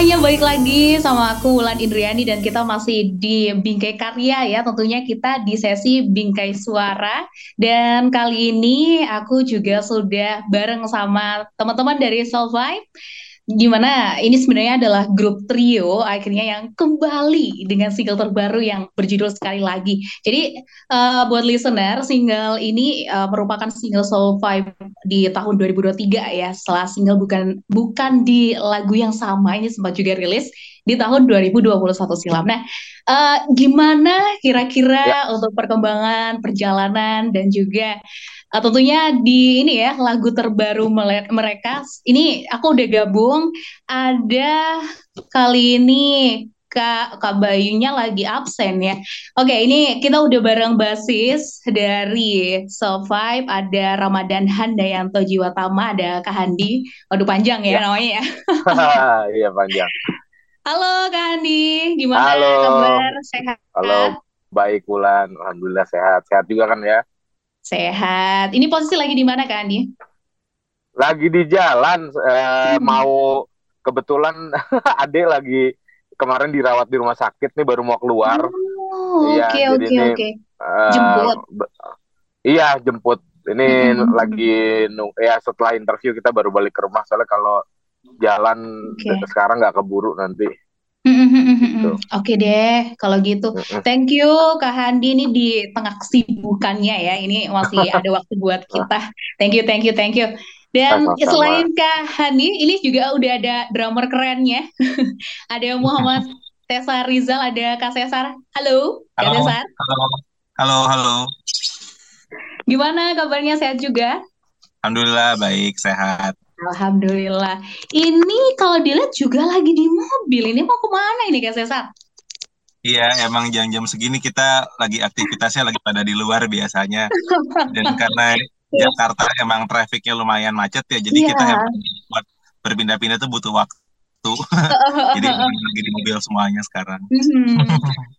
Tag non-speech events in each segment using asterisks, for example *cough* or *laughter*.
semuanya, balik lagi sama aku Wulan Indriani dan kita masih di Bingkai Karya ya. Tentunya kita di sesi Bingkai Suara dan kali ini aku juga sudah bareng sama teman-teman dari Soul Vibe Di mana ini sebenarnya adalah grup trio akhirnya yang kembali dengan single terbaru yang berjudul sekali lagi. Jadi uh, buat listener, single ini uh, merupakan single Soul Vibe di tahun 2023 ya. Setelah single bukan bukan di lagu yang sama ini sempat juga rilis di tahun 2021 silam. Nah, uh, gimana kira-kira ya. untuk perkembangan perjalanan dan juga Uh, tentunya di ini ya lagu terbaru mereka ini aku udah gabung ada kali ini Kak, Kak Bayunya lagi absen ya. Oke, ini kita udah bareng basis dari Survive, ada Ramadan Handayanto Jiwatama, ada Kak Handi. Waduh panjang ya, ya. namanya ya. *laughs* Iya panjang. Halo Kak Handi, gimana Halo. kabar? Sehat? Halo, baik Bulan. Alhamdulillah sehat. Sehat juga kan ya? Sehat. Ini posisi lagi di mana Kak Andi? Lagi di jalan, eh, hmm. mau kebetulan *laughs* Ade lagi kemarin dirawat di rumah sakit nih baru mau keluar. Iya, oke oke oke. Eh, jemput. Iya jemput. Ini hmm. lagi ya setelah interview kita baru balik ke rumah soalnya kalau jalan okay. sekarang nggak keburu nanti. Gitu. Oke deh, kalau gitu. Thank you Kak Handi ini di tengah kesibukannya ya. Ini masih *laughs* ada waktu buat kita. Thank you, thank you, thank you. Dan Sama-sama. selain Kak Handi, ini juga udah ada drummer kerennya. *laughs* ada Muhammad *laughs* Cesar Rizal, ada Kak Cesar. Halo, Kak halo, Cesar. Halo, halo, halo. Gimana kabarnya? Sehat juga? Alhamdulillah baik, sehat. Alhamdulillah. Ini kalau dilihat juga lagi di mobil. Ini mau ke mana ini Kak Cesar? Iya, emang jam-jam segini kita lagi aktivitasnya lagi pada di luar biasanya. Dan *laughs* karena Jakarta emang trafiknya lumayan macet ya, jadi yeah. kita emang buat berpindah-pindah tuh butuh waktu. *laughs* jadi lagi di mobil semuanya sekarang. Mm-hmm.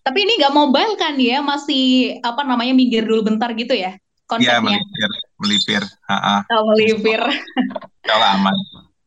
Tapi ini nggak mobile kan ya, masih apa namanya minggir dulu bentar gitu ya? Iya melipir, melipir. Ha -ha. Oh, melipir. Kalau aman.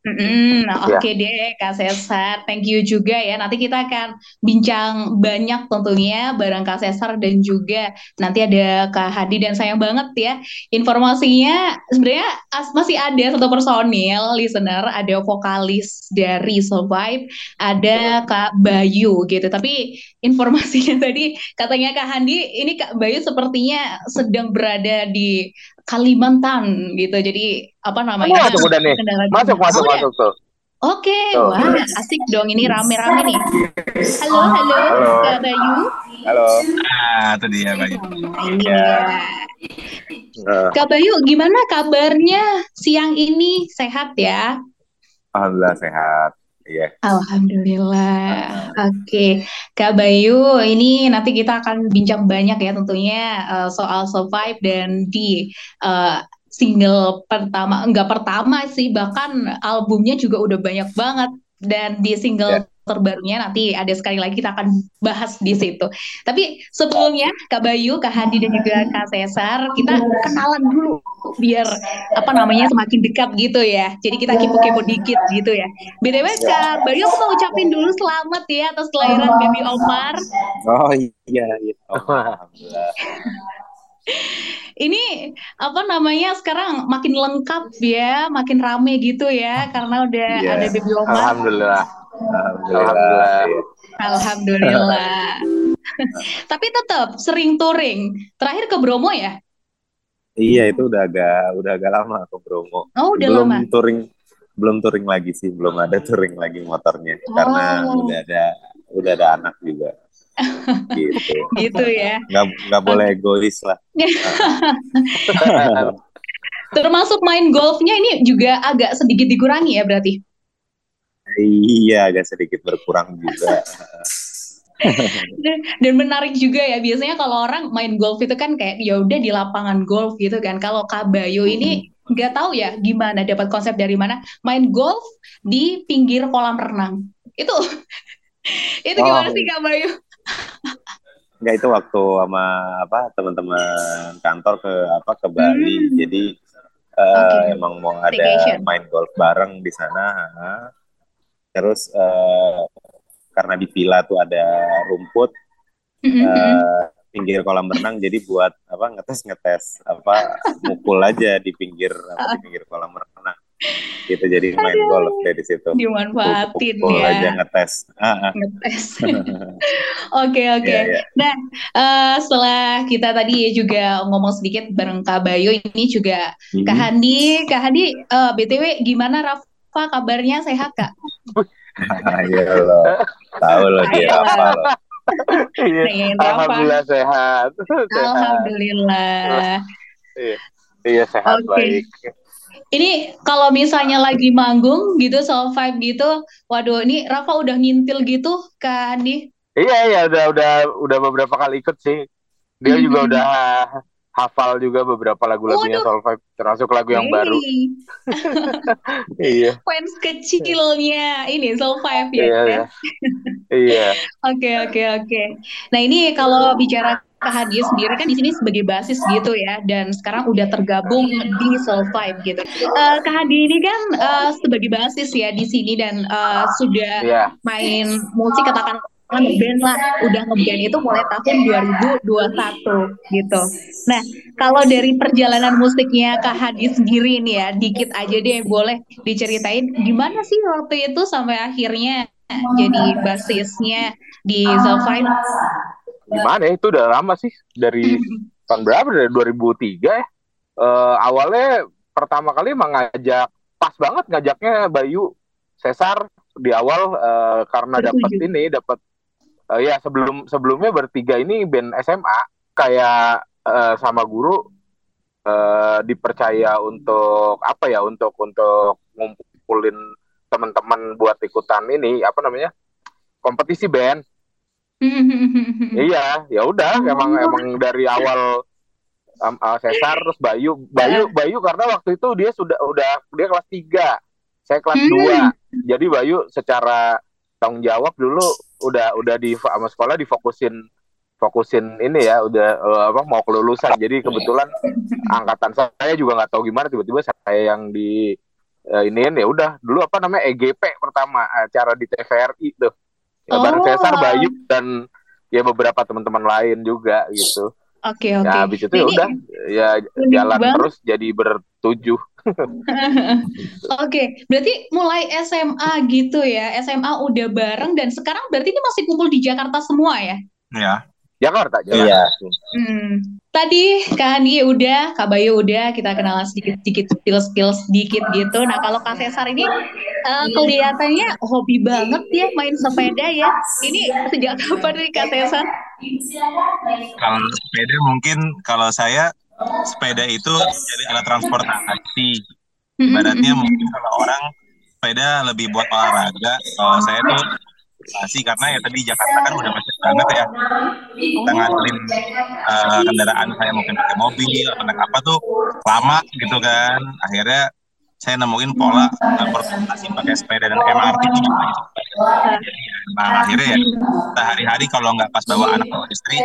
Mm-hmm. Nah, Oke okay ya. deh Kak Cesar, thank you juga ya. Nanti kita akan bincang banyak tentunya bareng Kak Cesar dan juga nanti ada Kak Hadi dan sayang banget ya informasinya sebenarnya masih ada satu personil listener, ada vokalis dari Survive, ada Kak Bayu gitu. Tapi informasinya *laughs* tadi katanya Kak Hadi ini Kak Bayu sepertinya sedang berada di Kalimantan gitu. Jadi apa namanya? Masuk udah nih. Masuk masuk oh, masuk tuh. Oke, okay. wah asik dong ini rame-rame nih. Halo, halo, halo. Kak Bayu. Halo. Ah, itu dia Bayu. ini ya. Uh. Kak Bayu, gimana kabarnya siang ini? Sehat ya? Alhamdulillah sehat. Iya. Alhamdulillah. Oke, okay. Kak Bayu, ini nanti kita akan bincang banyak ya tentunya uh, soal survive dan di uh, single pertama, enggak pertama sih, bahkan albumnya juga udah banyak banget dan di single yeah terbarunya nanti ada sekali lagi kita akan bahas di situ. Tapi sebelumnya Kak Bayu, Kak Hadi dan juga Kak Cesar kita kenalan dulu biar apa namanya semakin dekat gitu ya. Jadi kita kepo-kepo dikit gitu ya. BTW Kak Bayu aku mau ucapin dulu selamat ya atas kelahiran baby Omar. Oh iya iya. Alhamdulillah. *laughs* Ini apa namanya sekarang makin lengkap ya, makin rame gitu ya karena udah yeah. ada baby Omar. Alhamdulillah Alhamdulillah. Alhamdulillah. *laughs* Tapi tetap sering touring. Terakhir ke Bromo ya? Iya, itu udah agak udah agak lama ke Bromo. Oh, udah belum lama. touring belum touring lagi sih, belum ada touring lagi motornya oh. karena udah ada udah ada anak juga. gitu. *laughs* Gitu ya. Nggak nggak boleh egois lah. *laughs* Termasuk main golfnya ini juga agak sedikit dikurangi ya berarti? Iya, agak sedikit berkurang juga. dan, dan menarik juga ya biasanya kalau orang main golf itu kan kayak ya udah di lapangan golf gitu kan kalau Kabayo ini nggak tahu ya gimana dapat konsep dari mana main golf di pinggir kolam renang itu *laughs* itu oh. gimana sih Kabayo Enggak itu waktu sama apa teman-teman kantor ke apa ke Bali hmm. jadi uh, okay. emang mau ada main golf bareng di sana terus uh, karena di villa tuh ada rumput uh, pinggir kolam renang jadi buat apa ngetes ngetes apa mukul aja di pinggir apa di pinggir kolam renang. Gitu jadi main Aduh, golf dari situ. dimanfaatin Pukul ya. aja ngetes. Ah, ah. ngetes. *laughs* Oke oke. Yeah, yeah. nah uh, setelah kita tadi juga ngomong sedikit bareng Kak Bayu ini juga hmm. Kak Handi. Kak Handi uh, btw gimana Rafa kabarnya sehat Kak *laughs* Ayo lo tahu lo dia Rafa lo Iya. Alhamdulillah sehat. Alhamdulillah. Iya, iya sehat okay. baik. Ini kalau misalnya lagi manggung gitu, soal vibe gitu, waduh ini Rafa udah ngintil gitu Kak Andi? Iya iya udah udah udah beberapa kali ikut sih. Dia juga *laughs* udah hafal juga beberapa lagu-lagunya Soul Five, termasuk lagu yang hey. baru. *laughs* iya. Fans kecilnya ini Soul Five ya. Iya. Kan? Iya. *laughs* Oke oke oke. Nah ini kalau bicara Kak Hadi sendiri kan di sini sebagai basis gitu ya dan sekarang udah tergabung di Soul Five gitu. Uh, Kak Hadi ini kan uh, sebagai basis ya di sini dan uh, sudah yeah. main musik katakan ngeband lah udah ngeband itu mulai tahun 2021 gitu. Nah kalau dari perjalanan musiknya Kak Hadi sendiri nih ya dikit aja deh boleh diceritain gimana sih waktu itu sampai akhirnya jadi basisnya di Soul Five? gimana ya itu udah lama sih dari *laughs* tahun berapa dari 2003 ya uh, awalnya pertama kali emang ngajak pas banget ngajaknya Bayu Cesar di awal uh, karena dapat ini dapat uh, ya sebelum sebelumnya bertiga ini band SMA kayak uh, sama guru uh, dipercaya untuk apa ya untuk untuk ngumpulin teman-teman buat ikutan ini apa namanya kompetisi band *laughs* iya, ya udah, oh. emang emang dari awal um, uh, Cesar terus Bayu, Bayu, Bayu karena waktu itu dia sudah udah dia kelas tiga saya kelas hmm. dua jadi Bayu secara tanggung jawab dulu udah udah di sama sekolah difokusin fokusin ini ya udah uh, apa mau kelulusan jadi kebetulan angkatan saya juga nggak tahu gimana tiba-tiba saya yang di uh, iniin ya udah dulu apa namanya EGP pertama acara di TVRI tuh ya, oh. bareng Cesar Bayu dan ya beberapa teman-teman lain juga gitu Oke okay, oke. Okay. Ya habis itu ya udah ya jalan terus jadi bertujuh. *laughs* oke, okay. berarti mulai SMA gitu ya. SMA udah bareng dan sekarang berarti ini masih kumpul di Jakarta semua ya? Ya. Jakarta, Jakarta. Iya. Hmm. Tadi Kak Hani udah, Kak Bayu udah, kita kenalan sedikit-sedikit spill-spill sedikit gitu. Nah kalau Kak Cesar ini uh, kelihatannya hobi banget ya main sepeda ya. Ini sejak kapan nih Kak Cesar? Kalau sepeda mungkin kalau saya sepeda itu jadi alat transportasi. Hmm, hmm, Ibaratnya hmm, mungkin kalau orang sepeda lebih buat olahraga. Kalau saya tuh transportasi karena ya tadi Jakarta kan udah macet banget ya kita nganterin uh, kendaraan saya mungkin pakai mobil atau naik apa tuh lama gitu kan akhirnya saya nemuin pola transportasi pakai sepeda dan MRT itu juga gitu. Jadi, nah akhirnya ya sehari-hari kalau nggak pas bawa anak atau istri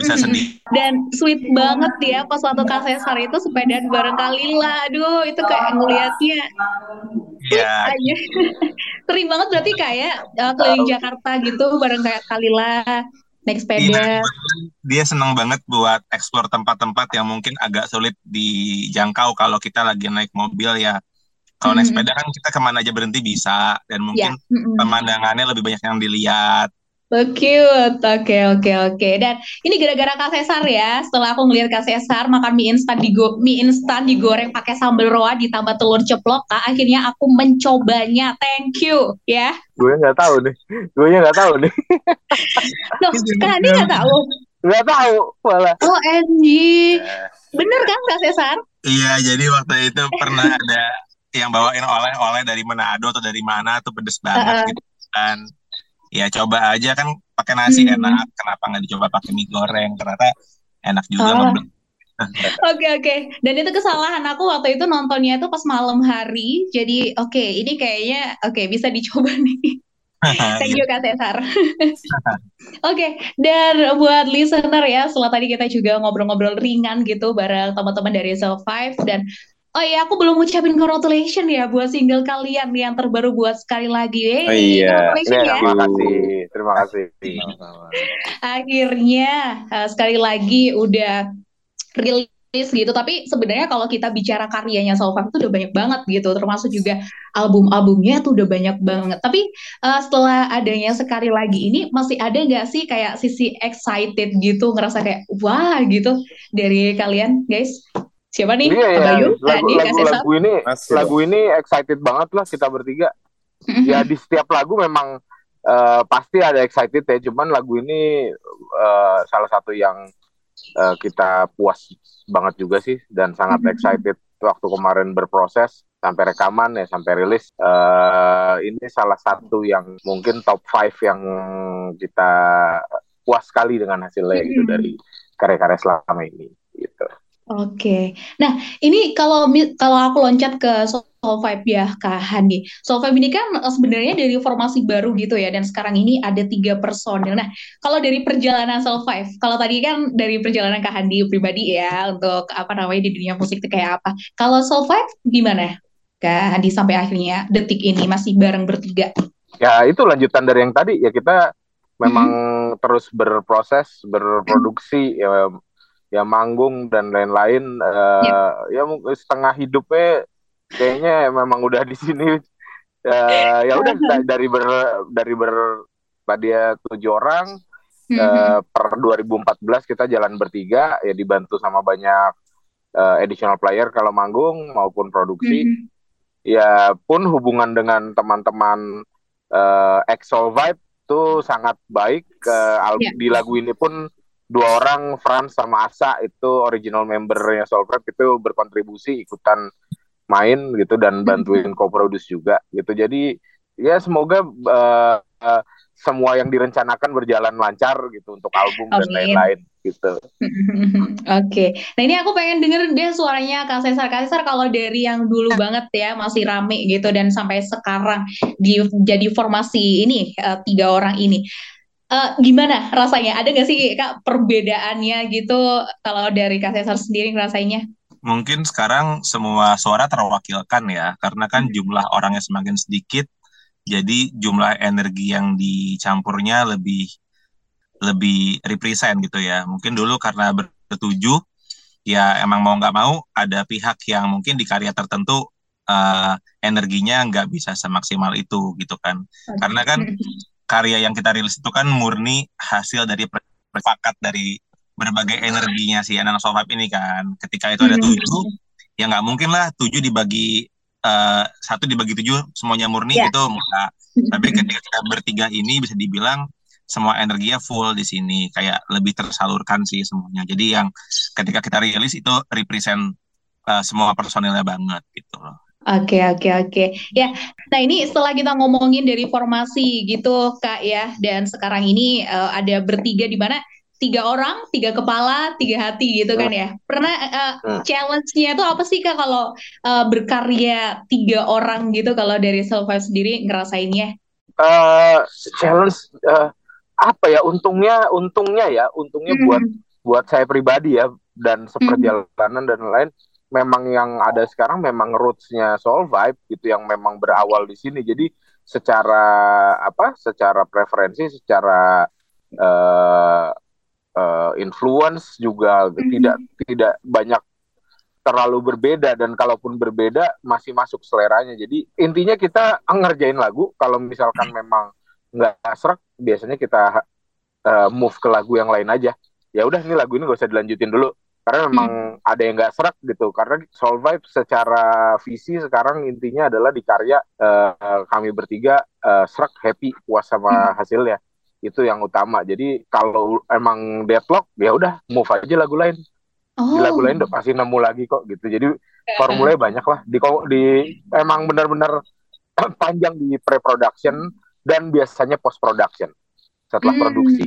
bisa sedih. Dan sweet banget ya pas waktu Kak Cesar itu sepedaan bareng Kalila. Aduh, itu kayak ngeliatnya. Iya. *laughs* Sering banget berarti kayak uh, keliling Jakarta gitu bareng kayak Kalila naik sepeda. Iya, dia senang banget buat eksplor tempat-tempat yang mungkin agak sulit dijangkau kalau kita lagi naik mobil ya. Kalau mm -hmm. naik sepeda kan kita ke mana aja berhenti bisa dan mungkin yeah. mm -hmm. pemandangannya lebih banyak yang dilihat. Oh, cute. Oke, okay, oke, okay, oke. Okay. Dan ini gara-gara Kak Cesar ya. Setelah aku ngeliat Kak Cesar makan mie instan di mie instan digoreng pakai sambal roa ditambah telur ceplok, Kak, akhirnya aku mencobanya. Thank you, ya. Gue nggak tahu nih. Gue nggak tahu nih. Loh, Kak Andi nggak tahu? Nggak tahu, malah. Oh, NG. Bener kan Kak Cesar? Iya, jadi waktu itu pernah ada yang bawain oleh-oleh dari Manado atau dari mana tuh pedes banget uh -uh. gitu kan ya coba aja kan pakai nasi hmm. enak kenapa nggak dicoba pakai mie goreng ternyata enak juga oh. *laughs* Oke okay, oke, okay. dan itu kesalahan aku waktu itu nontonnya itu pas malam hari. Jadi oke, okay, ini kayaknya oke okay, bisa dicoba *laughs* nih. *laughs* Thank you Kak Cesar. Oke, okay, dan buat listener ya, setelah tadi kita juga ngobrol-ngobrol ringan gitu bareng teman-teman dari Self Five dan Oh iya, aku belum ucapin congratulations ya buat single kalian yang terbaru buat sekali lagi. Hey, Oh iya. congratulations ya. Terima kasih, terima kasih. Akhirnya uh, sekali lagi udah rilis gitu. Tapi sebenarnya kalau kita bicara karyanya Solfam itu udah banyak banget gitu. Termasuk juga album-albumnya tuh udah banyak banget. Tapi uh, setelah adanya sekali lagi ini masih ada nggak sih kayak sisi excited gitu, ngerasa kayak wah gitu dari kalian guys? Siapa nih? Iya, iya. Bayu? Kak Lagu, Adi? Kak lagu, Sesa? lagu ini, Masih lagu ini excited banget lah kita bertiga. Ya di setiap lagu memang eh, pasti ada excited ya. Cuman lagu ini eh, salah satu yang eh, kita puas banget juga sih dan sangat Mhm. excited waktu kemarin berproses sampai rekaman ya sampai rilis. Eh, ini salah satu yang mungkin top 5 yang kita puas sekali dengan hasilnya gitu dari karya-karya selama ini gitu. Oke. Nah, ini kalau kalau aku loncat ke Soul Vibe ya, Kak Handi. Soul Vibe ini kan eh, sebenarnya dari formasi baru gitu ya, dan sekarang ini ada tiga personil. Nah, kalau dari perjalanan Soul Vibe, kalau tadi kan dari perjalanan Kak Handi pribadi ya, untuk apa namanya di dunia musik itu kayak apa. Kalau Soul Vibe gimana? Kak Handi sampai akhirnya detik ini masih bareng bertiga. ya itu lanjutan dari yang tadi ya kita memang terus berproses berproduksi ya ya manggung dan lain-lain eh, ya mungkin setengah hidupnya kayaknya memang udah di sini *laughs* Eh, ya udah da- dari ber dari ber tadi ya tujuh orang Mhm. eh, per 2014 kita jalan bertiga ya dibantu sama banyak eh, additional player kalau manggung maupun produksi Mhm. ya pun hubungan dengan teman-teman eh Exo Vibe itu sangat baik al- Ya. di lagu ini pun dua orang Franz sama Asa itu original membernya Soul Vibe itu berkontribusi ikutan main gitu dan bantuin *laughs* co-produce juga gitu jadi ya semoga eh, eh, semua yang direncanakan berjalan lancar gitu untuk album dan Amin. lain-lain gitu *laughs* Oke, nah ini aku pengen denger deh suaranya Kak Cesar. Kak Cesar kalau dari yang dulu banget ya masih rame gitu dan sampai sekarang di jadi formasi ini eh, tiga orang ini, Eh, gimana rasanya? Ada nggak sih Kak perbedaannya gitu kalau dari Kak Cesar sendiri ngerasainnya? Mungkin sekarang semua suara terwakilkan ya, karena kan jumlah orangnya semakin sedikit, jadi jumlah energi yang dicampurnya lebih lebih represent gitu ya. Mungkin dulu karena bertujuh, ya emang mau nggak mau ada pihak yang mungkin di karya tertentu eh, energinya nggak bisa semaksimal itu gitu kan. Karena kan karya yang kita rilis itu kan murni hasil dari perpakat dari berbagai energinya si Anak Vibe ini kan. Ketika itu ada tujuh, ya nggak mungkin lah tujuh dibagi eh, satu dibagi tujuh semuanya murni Ya. itu enggak. Tapi ketika kita bertiga ini bisa dibilang semua energinya full di sini, kayak lebih tersalurkan sih semuanya. Jadi yang ketika kita rilis itu represent eh, semua personilnya banget gitu loh. Oke, oke, oke. Ya, nah ini setelah kita ngomongin dari formasi gitu, Kak ya, dan sekarang ini eh, ada bertiga di mana tiga orang, tiga kepala, tiga hati gitu kan ya. Pernah Hmm. challenge-nya itu apa sih Kak kalau eh, berkarya tiga orang gitu kalau dari Selva sendiri ngerasainnya? eh challenge eh, apa ya untungnya untungnya ya untungnya buat buat saya pribadi ya dan seperjalanan dan lain memang yang ada sekarang memang rootsnya Soul Vibe gitu yang memang berawal di sini. Jadi secara apa secara preferensi secara eh eh, influence juga Mhm. tidak tidak banyak terlalu berbeda. Dan kalaupun berbeda masih masuk seleranya. Jadi intinya kita ngerjain lagu. Kalau misalkan memang nggak serak biasanya kita eh, move ke lagu yang lain aja. Ya udah ini lagu ini gak usah dilanjutin dulu karena memang ada yang nggak serak gitu. Karena Soul Vibe secara visi sekarang intinya adalah di karya eh, kami bertiga eh, serak happy puas sama hasilnya. Itu yang utama. Jadi kalau emang deadlock ya udah move aja lagu lain. Oh, di lagu lain udah pasti nemu lagi kok gitu. Jadi formulanya banyak lah. Di di emang benar-benar *clears throat* panjang di pre-production dan biasanya post production setelah Hmm, produksi.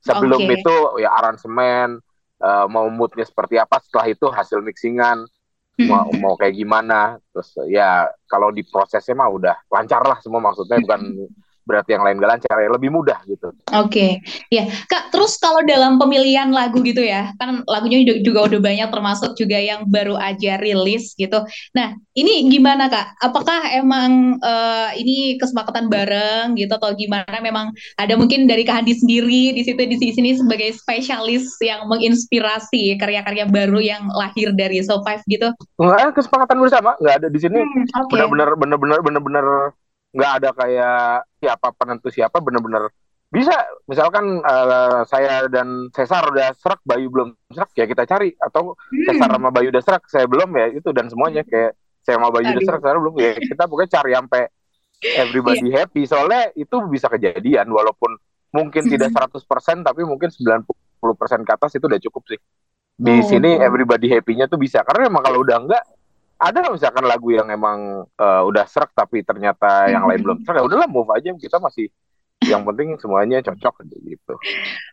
Sebelum oke. itu ya aransemen eh, mau moodnya seperti apa setelah itu hasil mixingan mau mau kayak gimana terus ya kalau di prosesnya mah udah lancar lah semua maksudnya bukan berarti yang lain gak lancar ya lebih mudah gitu. Oke, okay. ya kak. Terus kalau dalam pemilihan lagu gitu ya, kan lagunya juga udah banyak termasuk juga yang baru aja rilis gitu. Nah ini gimana kak? Apakah emang uh, ini kesepakatan bareng gitu atau gimana? Memang ada mungkin dari Kak Hadi sendiri di situ di sini sebagai spesialis yang menginspirasi karya-karya baru yang lahir dari Survive gitu? Enggak, kesepakatan bersama, nggak ada di sini. Hmm, okay. Benar-benar, benar-benar, benar-benar nggak ada kayak siapa penentu siapa bener-bener bisa. Misalkan uh, saya dan Cesar udah serak Bayu belum serak ya kita cari. Atau hmm. Cesar sama Bayu udah serak saya belum ya itu dan semuanya. Kayak saya sama Bayu udah serak saya belum ya kita pokoknya cari sampai everybody yeah. happy. Soalnya itu bisa kejadian walaupun mungkin hmm. tidak 100% tapi mungkin 90% ke atas itu udah cukup sih. Di oh, sini everybody happy-nya tuh bisa. Karena emang kalau udah enggak ada misalkan lagu yang emang uh, udah serak tapi ternyata yang lain belum *laughs* serak? Ya udahlah move aja. Kita masih yang penting semuanya cocok gitu.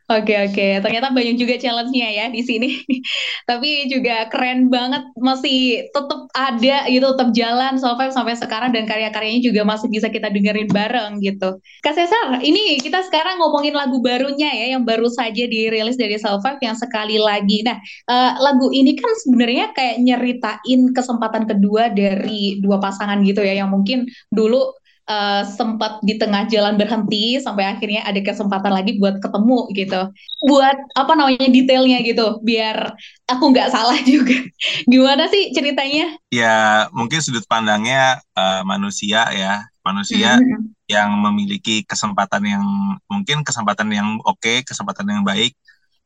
Oke oke, ternyata banyak juga challenge-nya ya di sini. *laughs* Tapi juga keren banget masih tetap ada gitu, tetap jalan Survive sampai sekarang dan karya-karyanya juga masih bisa kita dengerin bareng gitu. Kak Cesar, ini kita sekarang ngomongin lagu barunya ya yang baru saja dirilis dari Survive yang sekali lagi. Nah, uh, lagu ini kan sebenarnya kayak nyeritain kesempatan kedua dari dua pasangan gitu ya yang mungkin dulu uh, sempat di tengah jalan berhenti sampai akhirnya ada kesempatan lagi buat ketemu gitu. Buat apa namanya detailnya gitu, biar aku nggak salah *laughs* juga. Gimana sih ceritanya? Ya mungkin sudut pandangnya uh, manusia ya, manusia hmm. yang memiliki kesempatan yang mungkin kesempatan yang oke, okay, kesempatan yang baik.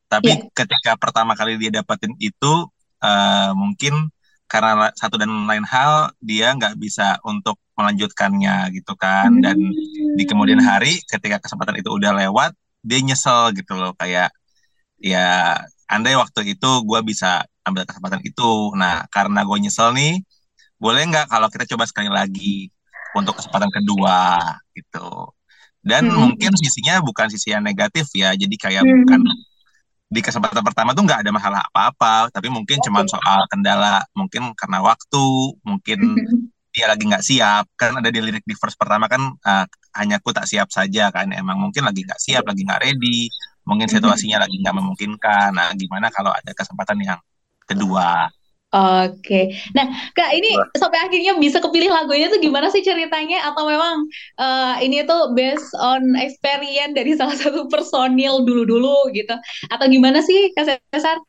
Tapi yeah. ketika pertama kali dia dapetin itu uh, mungkin karena satu dan lain hal dia nggak bisa untuk melanjutkannya gitu kan dan di kemudian hmm. hari ketika kesempatan itu udah lewat dia nyesel gitu loh kayak ya andai waktu itu gue bisa ambil kesempatan itu nah karena gue nyesel nih boleh nggak kalau kita coba sekali lagi untuk kesempatan kedua gitu dan hmm. mungkin sisinya bukan sisi yang negatif ya jadi kayak hmm. bukan di kesempatan pertama tuh nggak ada masalah apa-apa, tapi mungkin okay. cuma soal kendala, mungkin karena waktu, mungkin dia lagi nggak siap. Kan ada di lirik di verse pertama kan uh, hanya aku tak siap saja kan, emang mungkin lagi nggak siap, lagi nggak ready, mungkin situasinya lagi nggak memungkinkan. Nah, gimana kalau ada kesempatan yang kedua? Oke, nah kak ini Wah. sampai akhirnya bisa kepilih lagunya tuh gimana sih ceritanya? Atau memang uh, ini tuh based on experience dari salah satu personil dulu-dulu gitu? Atau gimana sih kak Cesar?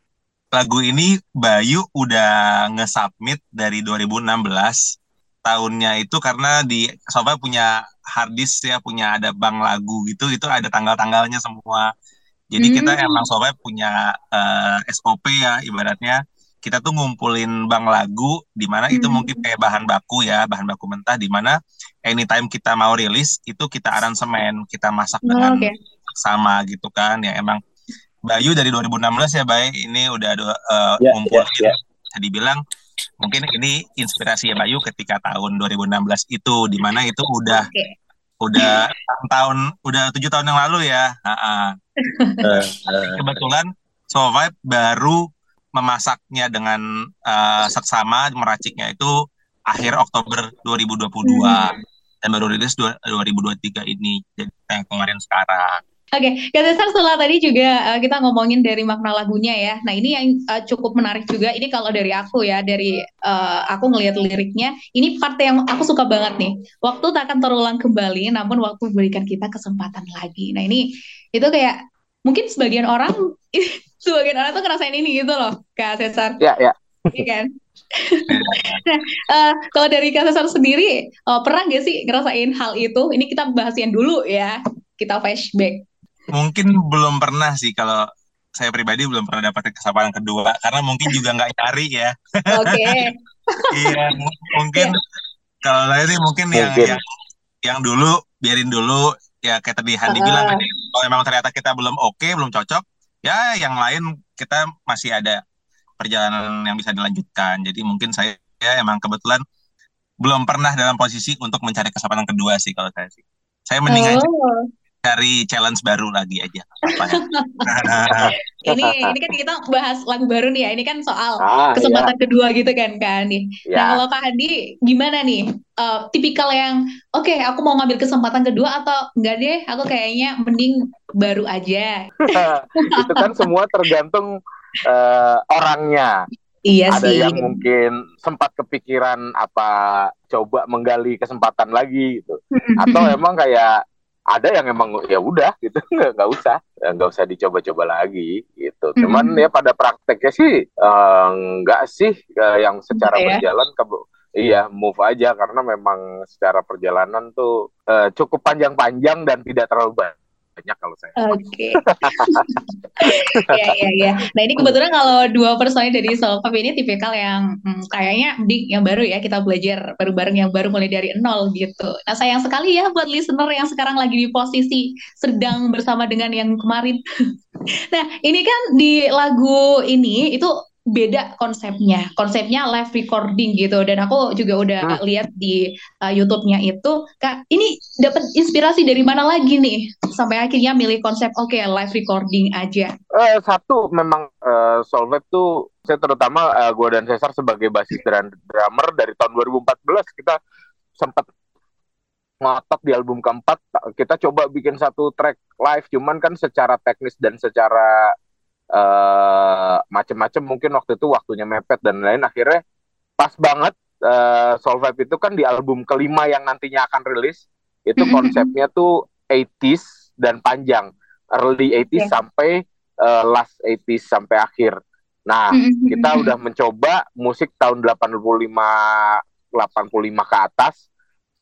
Lagu ini Bayu udah nge-submit dari 2016 tahunnya itu karena di Sofa punya hard disk ya punya ada bank lagu gitu itu ada tanggal-tanggalnya semua. Jadi hmm. kita emang Sofa punya uh, eh, SOP ya ibaratnya kita tuh ngumpulin bank lagu di mana hmm. itu mungkin kayak bahan baku ya, bahan baku mentah di mana anytime kita mau rilis itu kita aransemen, kita masak oh, dengan okay. sama gitu kan. Ya emang Bayu dari 2016 ya, Bay, ini udah ada uh, yeah, ngumpulin yeah, yeah. bisa dibilang mungkin ini inspirasi ya Bayu ketika tahun 2016 itu di mana itu udah okay. udah tahun udah tujuh tahun yang lalu ya. Uh, uh. *laughs* Kebetulan Survive baru memasaknya dengan uh, seksama meraciknya itu akhir Oktober 2022 hmm. dan baru rilis 2023 ini jadi yang kemarin sekarang. Oke, okay. Kak Cesar setelah tadi juga uh, kita ngomongin dari makna lagunya ya. Nah ini yang uh, cukup menarik juga. Ini kalau dari aku ya, dari uh, aku ngelihat liriknya, ini part yang aku suka banget nih. Waktu tak akan terulang kembali, namun waktu berikan kita kesempatan lagi. Nah ini itu kayak mungkin sebagian orang *laughs* sebagian orang tuh ngerasain ini gitu loh Kak Cesar. Iya, iya. Iya kan? *laughs* nah, uh, kalau dari Kak Cesar sendiri, uh, pernah gak sih ngerasain hal itu? Ini kita bahas yang dulu ya, kita flashback. Mungkin belum pernah sih kalau saya pribadi belum pernah dapat kesempatan kedua karena mungkin juga nggak cari ya. Oke. Okay. *laughs* iya, mungkin yeah. kalau lain sih mungkin, mungkin. yang yang yang dulu biarin dulu ya kayak tadi Handi uh. bilang kalau memang ternyata kita belum oke, okay, belum cocok, ya yang lain kita masih ada perjalanan yang bisa dilanjutkan. Jadi mungkin saya ya, emang kebetulan belum pernah dalam posisi untuk mencari kesempatan kedua sih kalau saya sih. Saya mending oh. Cari challenge baru lagi aja. *laughs* ini ini kan kita bahas lagu baru nih ya. Ini kan soal ah, kesempatan iya. kedua gitu kan Kak Andi. Ya. Nah kalau Kak Andi gimana nih? Uh, tipikal yang oke okay, aku mau ngambil kesempatan kedua atau enggak deh? Aku kayaknya mending baru aja. *laughs* Itu kan semua tergantung uh, orangnya. Iya ada sih. yang mungkin sempat kepikiran apa coba menggali kesempatan lagi gitu. Atau emang kayak ada yang emang ya udah gitu *laughs* nggak usah nggak usah dicoba-coba lagi gitu cuman ya pada prakteknya sih uh, nggak sih uh, yang secara ya. berjalan ke iya move aja karena memang secara perjalanan tuh uh, cukup panjang-panjang dan tidak terlalu banyak banyak kalau saya. Oke. Okay. *laughs* ya ya ya. Nah ini kebetulan kalau dua personil dari Solvap ini tipikal yang hmm, kayaknya di yang baru ya kita belajar bareng-bareng yang baru mulai dari nol gitu. Nah sayang sekali ya buat listener yang sekarang lagi di posisi sedang bersama dengan yang kemarin. *laughs* nah ini kan di lagu ini itu beda konsepnya. Konsepnya live recording gitu dan aku juga udah hmm. lihat di uh, YouTube-nya itu Kak, ini dapat inspirasi dari mana lagi nih sampai akhirnya milih konsep oke okay, live recording aja. Uh, satu memang uh, Solveig tuh saya terutama uh, gue dan Cesar sebagai basis dan drummer dari tahun 2014 kita sempat ngotot di album keempat kita coba bikin satu track live cuman kan secara teknis dan secara uh, macem-macem mungkin waktu itu waktunya mepet dan lain akhirnya pas banget uh, Solvibe itu kan di album kelima yang nantinya akan rilis itu mm-hmm. konsepnya tuh 80s dan panjang early 80s yeah. sampai uh, last 80s sampai akhir. Nah, mm-hmm. kita udah mencoba musik tahun 85 85 ke atas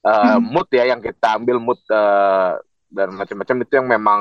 uh, mood ya yang kita ambil mood uh, dan macam-macam itu yang memang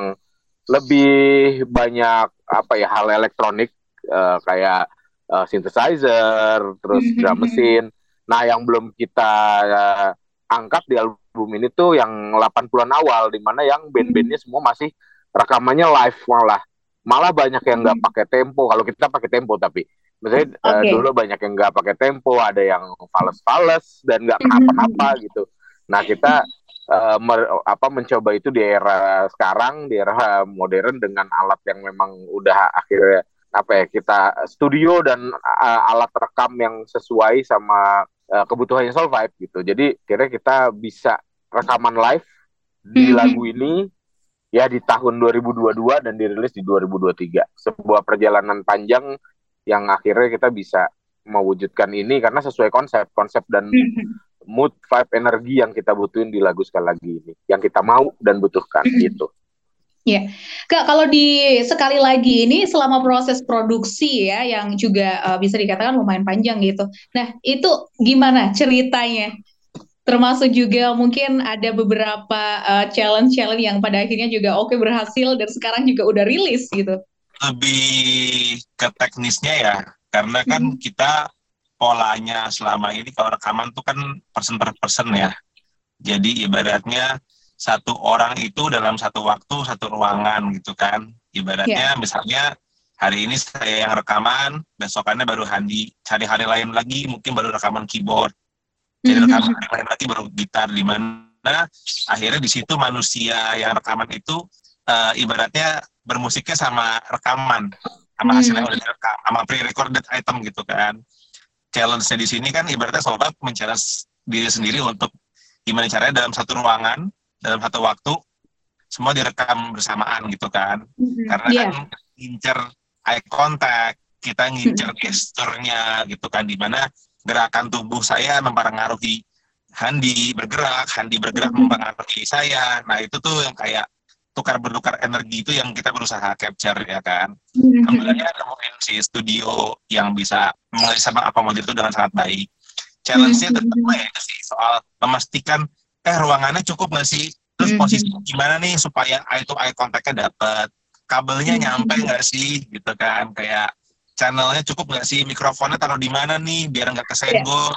lebih banyak apa ya hal elektronik uh, kayak uh, synthesizer, terus drum mesin. Nah, yang belum kita uh, angkat di album ini tuh yang 80-an awal di mana yang band-bandnya semua masih rekamannya live malah. Malah banyak yang nggak pakai tempo. Kalau kita pakai tempo tapi misalnya okay. uh, dulu banyak yang nggak pakai tempo, ada yang fales-fales dan nggak kenapa-napa gitu. Nah, kita uh, mer, apa mencoba itu di era sekarang di era modern dengan alat yang memang udah akhirnya apa ya kita studio dan uh, alat rekam yang sesuai sama uh, kebutuhannya Solvibe gitu. Jadi kira kita bisa rekaman live di mm -hmm. lagu ini ya di tahun 2022 dan dirilis di 2023. Sebuah perjalanan panjang yang akhirnya kita bisa mewujudkan ini karena sesuai konsep, konsep dan mm -hmm mood, vibe, energi yang kita butuhin di lagu sekali lagi ini, yang kita mau dan butuhkan gitu. Ya, Kak, kalau di sekali lagi ini selama proses produksi ya, yang juga uh, bisa dikatakan lumayan panjang gitu. Nah, itu gimana ceritanya? Termasuk juga mungkin ada beberapa uh, challenge-challenge yang pada akhirnya juga oke okay, berhasil dan sekarang juga udah rilis gitu. Lebih ke teknisnya ya, karena kan hmm. kita polanya selama ini kalau rekaman tuh kan person per person ya. Jadi ibaratnya satu orang itu dalam satu waktu satu ruangan gitu kan. Ibaratnya yeah. misalnya hari ini saya yang rekaman, besokannya baru Handi. Cari hari lain lagi mungkin baru rekaman keyboard. Jadi mm-hmm. rekaman hari lain lagi baru gitar di mana akhirnya di situ manusia yang rekaman itu uh, ibaratnya bermusiknya sama rekaman sama hasilnya mm. udah direkam sama pre-recorded item gitu kan challenge-nya di sini kan ibaratnya sobat men-challenge diri sendiri untuk gimana caranya dalam satu ruangan, dalam satu waktu, semua direkam bersamaan gitu kan. Mm-hmm. Karena yeah. kan ngincer eye contact, kita ngincer mm-hmm. gesturnya gitu kan, di mana gerakan tubuh saya mempengaruhi Handi bergerak, Handi bergerak mm-hmm. mempengaruhi saya. Nah itu tuh yang kayak tukar bertukar energi itu yang kita berusaha capture ya kan. Mm-hmm. Alhamdulillah nemuin si studio yang bisa sama apa model itu dengan sangat baik. Challenge-nya mm-hmm. tetap ya itu sih soal memastikan eh ruangannya cukup nggak sih? Terus mm-hmm. posisi gimana nih supaya eye to eye kontaknya dapat, kabelnya nyampe nggak sih gitu kan? Kayak channelnya cukup nggak sih? Mikrofonnya taruh di mana nih biar nggak kesenggol?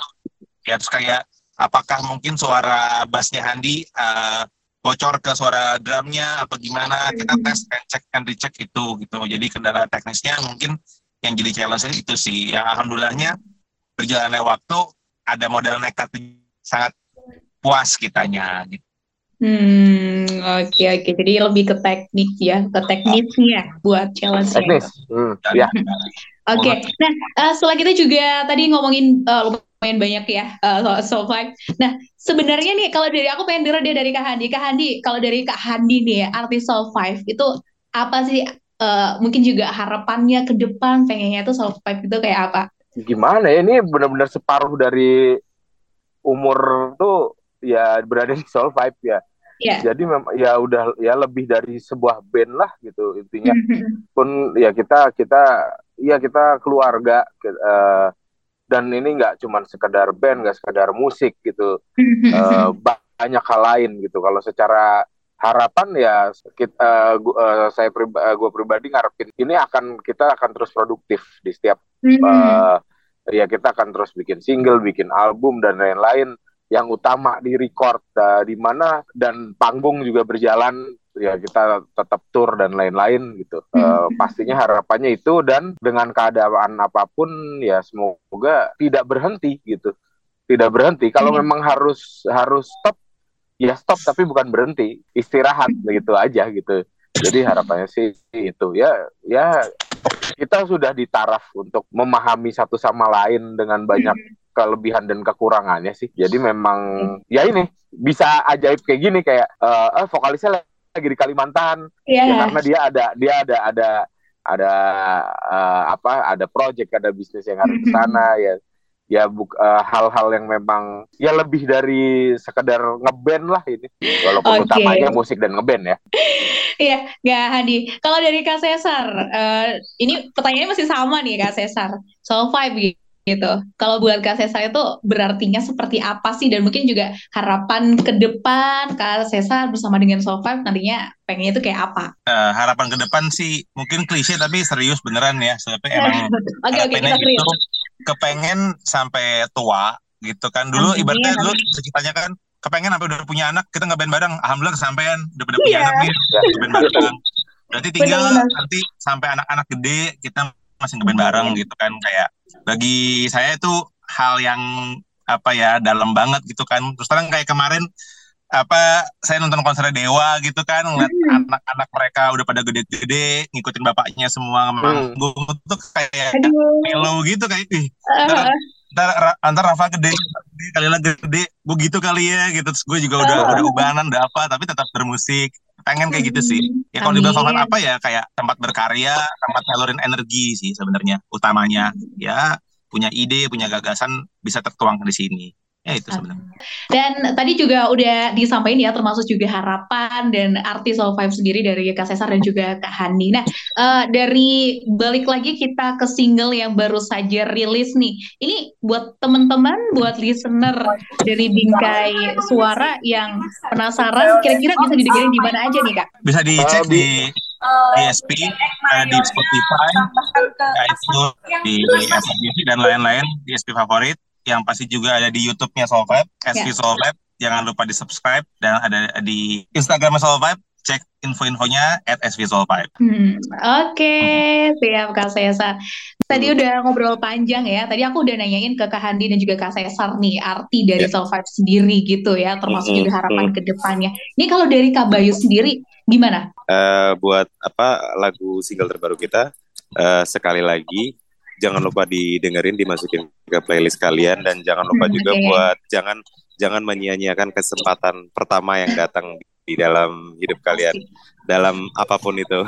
Ya terus kayak apakah mungkin suara bassnya Handi uh, bocor ke suara drumnya apa gimana kita hmm. tes and check and recheck itu gitu jadi kendala teknisnya mungkin yang jadi challenge itu sih yang alhamdulillahnya berjalannya waktu ada modal nekat sangat puas kitanya gitu. Hmm, oke okay, oke. Okay. Jadi lebih ke teknik ya, ke teknisnya buat challenge. Teknis. Hmm, ya. *laughs* oke. Okay. Nah, uh, setelah kita juga tadi ngomongin uh, lumayan banyak ya uh, soal Five. Nah, sebenarnya nih kalau dari aku pengen dengar dia dari Kak Handi. Kak Handi, kalau dari Kak Handi nih ya, artis Soul Five itu apa sih uh, mungkin juga harapannya ke depan pengennya tuh Soul Five itu kayak apa? Gimana ya ini benar-benar separuh dari umur tuh ya berada di Soul Five ya Yeah. Jadi memang ya udah ya lebih dari sebuah band lah gitu intinya. Mm-hmm. Pun ya kita kita ya kita keluarga uh, dan ini nggak cuma sekedar band, nggak sekedar musik gitu. uh, *laughs* banyak hal lain gitu. Kalau secara harapan ya kita uh, uh, saya priba, uh, gue pribadi ngarepin ini akan kita akan terus produktif di setiap uh, ya kita akan terus bikin single, bikin album dan lain-lain yang utama di record uh, di mana dan panggung juga berjalan ya kita tetap tour dan lain-lain gitu. Uh, *laughs* pastinya harapannya itu dan dengan keadaan apa pun ya semoga tidak berhenti gitu. Tidak berhenti. Kalau hmm. memang harus harus stop ya stop tapi bukan berhenti. Istirahat begitu aja gitu. Jadi harapannya sih itu. Ya ya kita sudah di taraf untuk memahami satu sama lain dengan banyak kelebihan dan kekurangannya sih. Jadi memang ya ini bisa ajaib kayak gini kayak uh, eh, vokalisnya lagi di Kalimantan yeah. ya karena dia ada dia ada ada ada uh, apa ada project ada bisnis yang harus ke sana ya ya buk, uh, hal-hal yang memang ya lebih dari sekedar ngeband lah ini walaupun okay. utamanya musik dan ngeband ya. *laughs* Iya, nggak Hadi. Kalau dari Kak Cesar, uh, ini pertanyaannya masih sama nih Kak Cesar. Soal vibe gitu. Kalau buat Kak Cesar itu berartinya seperti apa sih dan mungkin juga harapan ke depan Kak Cesar bersama dengan Sofive nantinya pengennya itu kayak apa? Uh, harapan ke depan sih mungkin klise tapi serius beneran ya. Soalnya emang *laughs* okay, okay, kita itu kepengen sampai tua gitu kan. Dulu Amin. ibaratnya dulu ceritanya kan kepengen sampai udah punya anak kita nggak band bareng. Alhamdulillah kesampaian udah pada punya yeah. anak nih band bareng. Berarti tinggal Bener. nanti sampai anak-anak gede kita masih ngeband bareng gitu kan kayak bagi saya itu hal yang apa ya dalam banget gitu kan. Terus terang kayak kemarin apa saya nonton konser Dewa gitu kan ngeliat hmm. anak-anak mereka udah pada gede-gede ngikutin bapaknya semua manggung hmm. tuh kayak melo gitu kayak ih ntar, ntar, antar Rafa gede, gede kali lah gede gue gitu kali ya gitu. Terus gue juga udah udah ubanan udah apa tapi tetap bermusik pengen kayak gitu sih. Ya kalau dibilang apa ya kayak tempat berkarya tempat nyalurin energi sih sebenarnya utamanya. Ya punya ide punya gagasan bisa tertuang di sini Ya itu sebenarnya. Dan tadi juga udah disampaikan ya termasuk juga harapan dan artis All Five sendiri dari Kak Cesar dan juga Kak Hani. Nah uh, dari balik lagi kita ke single yang baru saja rilis nih. Ini buat teman-teman, buat listener dari Bingkai Suara yang penasaran kira-kira bisa didengerin di mana aja nih Kak? Bisa dicek di DSP, uh, di Spotify, itu di Apple Music dan lain-lain, DSP favorit yang pasti juga ada di YouTube-nya Solvibe, SV yeah. Solvibe. Jangan lupa di subscribe dan ada di Instagram Solvibe. Cek info-infonya at SV Solvibe. Hmm, Oke, okay. siap Kak Cesar. Tadi udah ngobrol panjang ya. Tadi aku udah nanyain ke Kak Handi dan juga Kak Cesar nih arti dari yeah. Solvibe sendiri gitu ya, termasuk juga harapan ke depannya. Ini kalau dari Kak Bayu sendiri gimana? Uh, buat apa lagu single terbaru kita uh, sekali lagi jangan lupa didengerin dimasukin ke playlist kalian dan jangan lupa hmm, juga okay. buat jangan jangan menyia-nyiakan kesempatan pertama yang datang di dalam hidup kalian dalam apa pun itu.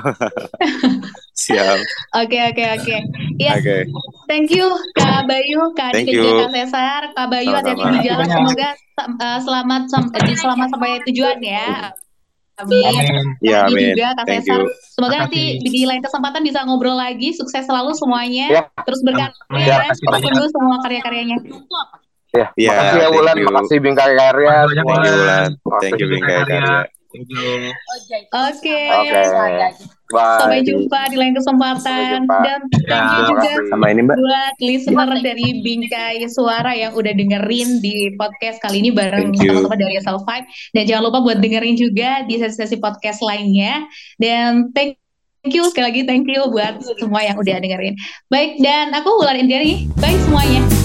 *laughs* Siap. Oke oke oke. Iya. Thank you Kak Bayu, Kak Adi Kak Cesar, Kak Bayu hati-hati di jalan. Semoga uh, selamat sam selamat sampai tujuan ya. Amin. amin. Ya, amin. juga Kak Thank Cesar. You. Semoga nanti di lain kesempatan bisa ngobrol lagi. Sukses selalu semuanya. Ya. Terus berkarya ya. Tunggu semua karya-karyanya. Ya, ya, makasih ya Wulan, makasih Bingkai Karya. Thank you Wulan, thank you Bingkai Karya. Oke. Oke. Sampai jumpa di lain kesempatan dan thank you juga sama ini Mbak. buat listener dari Bingkai Suara yang udah dengerin di podcast kali ini bareng teman-teman dari Asal Five dan jangan lupa buat dengerin juga di sesi-sesi podcast lainnya dan thank Thank you sekali lagi, thank you buat semua yang udah dengerin. Baik, dan aku Wulan Indiani. Baik semuanya.